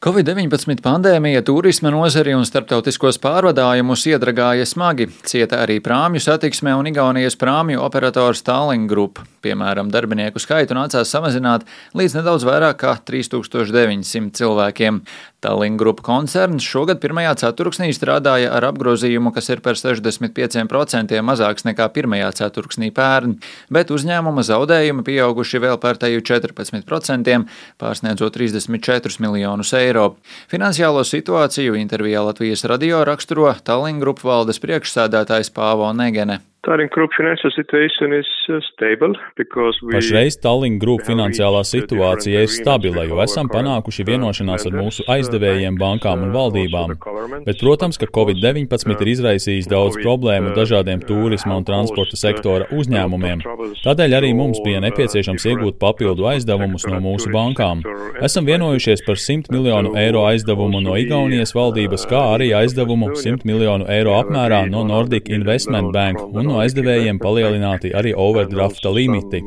Covid-19 pandēmija turisma nozari un starptautiskos pārvadājumus iedragāja smagi. Cieta arī prāmju satiksme un Igaunijas prāmju operators Tallinn Group. Piemēram, darbinieku skaitu nācās samazināt līdz nedaudz vairāk kā 3900 cilvēkiem. Tallinn Group koncerns šogad pirmajā ceturksnī strādāja ar apgrozījumu, kas ir par 65% mazāks nekā pirmajā ceturksnī pērn, bet uzņēmuma zaudējumi pieauguši vēl par teju 14%, pārsniedzot 34 miljonus eiro. Finansiālo situāciju intervijā Latvijas radio raksturo Tallinn Group valdes priekšsēdētājs Pāvo Negene. Tallinn Group financial situation is uh, stable because we Pašreiz Tallinn Group finansiālā situācija ir stabila, jo esam panākuši vienošanās ar mūsu aizdevējiem, bankām un valdībām. Bet, protams, ka Covid-19 ir izraisījis daudz problēmu dažādiem turisma un transporta sektora uzņēmumiem. Tādēļ arī mums bija nepieciešams iegūt papildu aizdevumus no mūsu bankām. Esam vienojušies par 100 miljonu eiro aizdevumu no Igaunijas valdības, kā arī aizdevumu 100 miljonu eiro apmērā no Nordic Investment Bank un no aizdevējiem palielināti arī overdrafta limiti.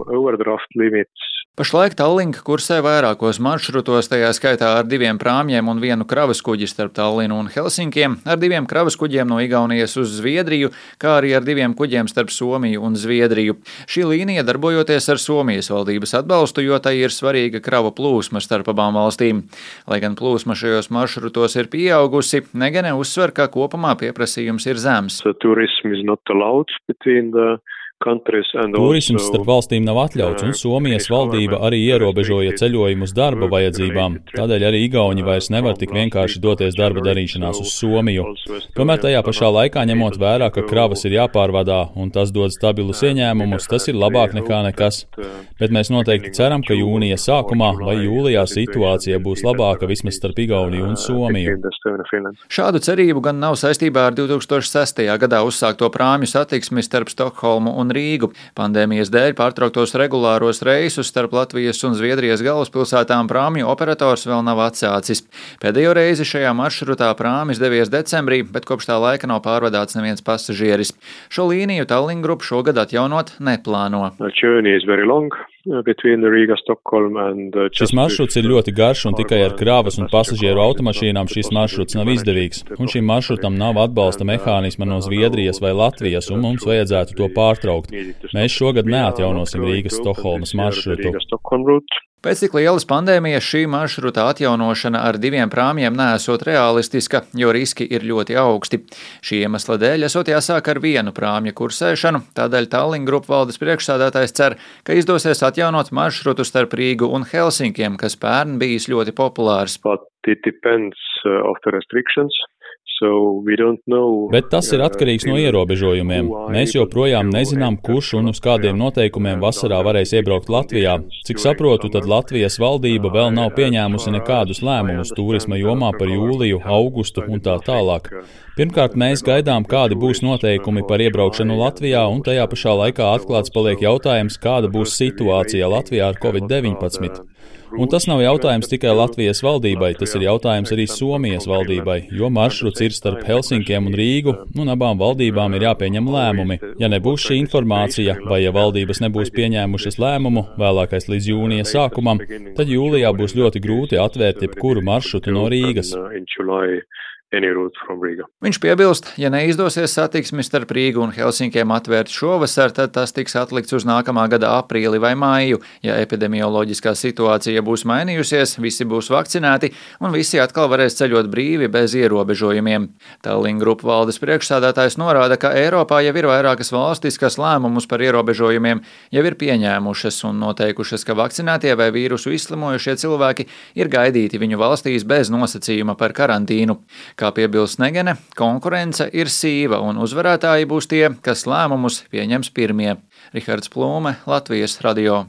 Pašlaik Tallink kursē vairākos maršrutos, tajā skaitā ar diviem prāmjiem un vienu kravas kuģi starp Tallinu un Helsinkiem, ar diviem kravas kuģiem no Igaunijas uz Zviedriju, kā arī ar diviem kuģiem starp Somiju un Zviedriju. Šī līnija darbojoties ar Somijas valdības atbalstu, jo tai ir svarīga krava plūsma starp abām valstīm. Lai gan plūsma šajos maršrutos ir pieaugusi, Negene uzsver, ka kopumā pieprasījums ir zems. Turisms starp valstīm nav atļauts, un Somijas valdība arī ierobežoja ceļojumus darba vajadzībām. Tādēļ arī Igauni vairs nevar tik vienkārši doties darba darīšanās uz Somiju. Tomēr tajā pašā laikā, ņemot vērā, ka kravas ir jāpārvadā un tas dod stabilus ieņēmumus, tas ir labāk nekā nekas. Bet mēs noteikti ceram, ka jūnija sākumā vai jūlijā situācija būs labāka vismaz starp Igauniju un Somiju. Šādu cerību gan nav saistībā ar 2006. gadā uzsākto prāmju satiksmi starp Stokholmu un Rīgu. Pandēmijas dēļ pārtrauktos regulāros reisus starp Latvijas un Zviedrijas galvaspilsētām prāmju operators vēl nav atsācis. Pēdējo reizi šajā maršrutā prāmis devies decembrī, bet kopš tā laika nav pārvadāts neviens pasažieris. Šo līniju Tallinn Group šogad atjaunot neplāno. Uh, šis maršruts ir ļoti garš un tikai ar krāvas un pasažieru automašīnām šis maršruts nav izdevīgs, un šim maršrutam nav atbalsta mehānisma no Zviedrijas vai Latvijas, un mums vajadzētu to pārtraukt. Mēs šogad neatjaunosim Rīgas-Stokholmas maršrutu. Pēc tik lielas pandēmijas šī maršruta atjaunošana ar diviem prāmjiem nesot realistiska, jo riski ir ļoti augsti. Šī iemesla dēļ esot jāsāk ar vienu prāmju kursēšanu, tādēļ Tallinn grupu valdes priekšsādātājs cer, ka izdosies atjaunot maršrutu starp Rīgu un Helsinkiem, kas pērn bijis ļoti populārs. But it depends uh, of the restrictions. Bet tas ir atkarīgs no ierobežojumiem. Mēs joprojām nezinām, kurš un uz kādiem noteikumiem vasarā varēs iebraukt Latvijā. Cik saprotu, tad Latvijas valdība vēl nav pieņēmusi nekādus lēmumus turisma jomā par jūliju, augustu un tā tālāk. Pirmkārt, mēs gaidām, kādi būs noteikumi par iebraukšanu Latvijā, un tajā pašā laikā atklāts paliek jautājums, kāda būs situācija Latvijā ar Covid-19. Un tas nav jautājums tikai Latvijas valdībai, tas ir jautājums arī Somijas valdībai, jo maršruts ir starp Helsinkiem un Rīgu, un abām valdībām ir jāpieņem lēmumi. Ja nebūs šī informācija, vai ja valdības nebūs pieņēmušas lēmumu vēlākais līdz jūnija sākumam, tad jūlijā būs ļoti grūti atvērt jebkuru maršrutu no Rīgas. Viņš piebilst, ja neizdosies satiksmi starp Rīgu un Helsinkiem atvērt šovasar, tad tas tiks atlikts uz nākamā gada aprīli vai māju. Ja epidemioloģiskā situācija būs mainījusies, visi būs vakcinēti un visi atkal varēs ceļot brīvi bez ierobežojumiem. Tallinn grupu valdes priekšsādātājs norāda, ka Eiropā jau ir vairākas valstis, kas lēmumus par ierobežojumiem jau ir pieņēmušas un noteikušas, ka vakcinētie vai vīrusu izslimojušie cilvēki ir gaidīti viņu valstīs bez nosacījuma par karantīnu. Kā piebilst Negene, konkurence ir sīva un uzvarētāji būs tie, kas lēmumus pieņems pirmie. Rihards Plūme, Latvijas radio.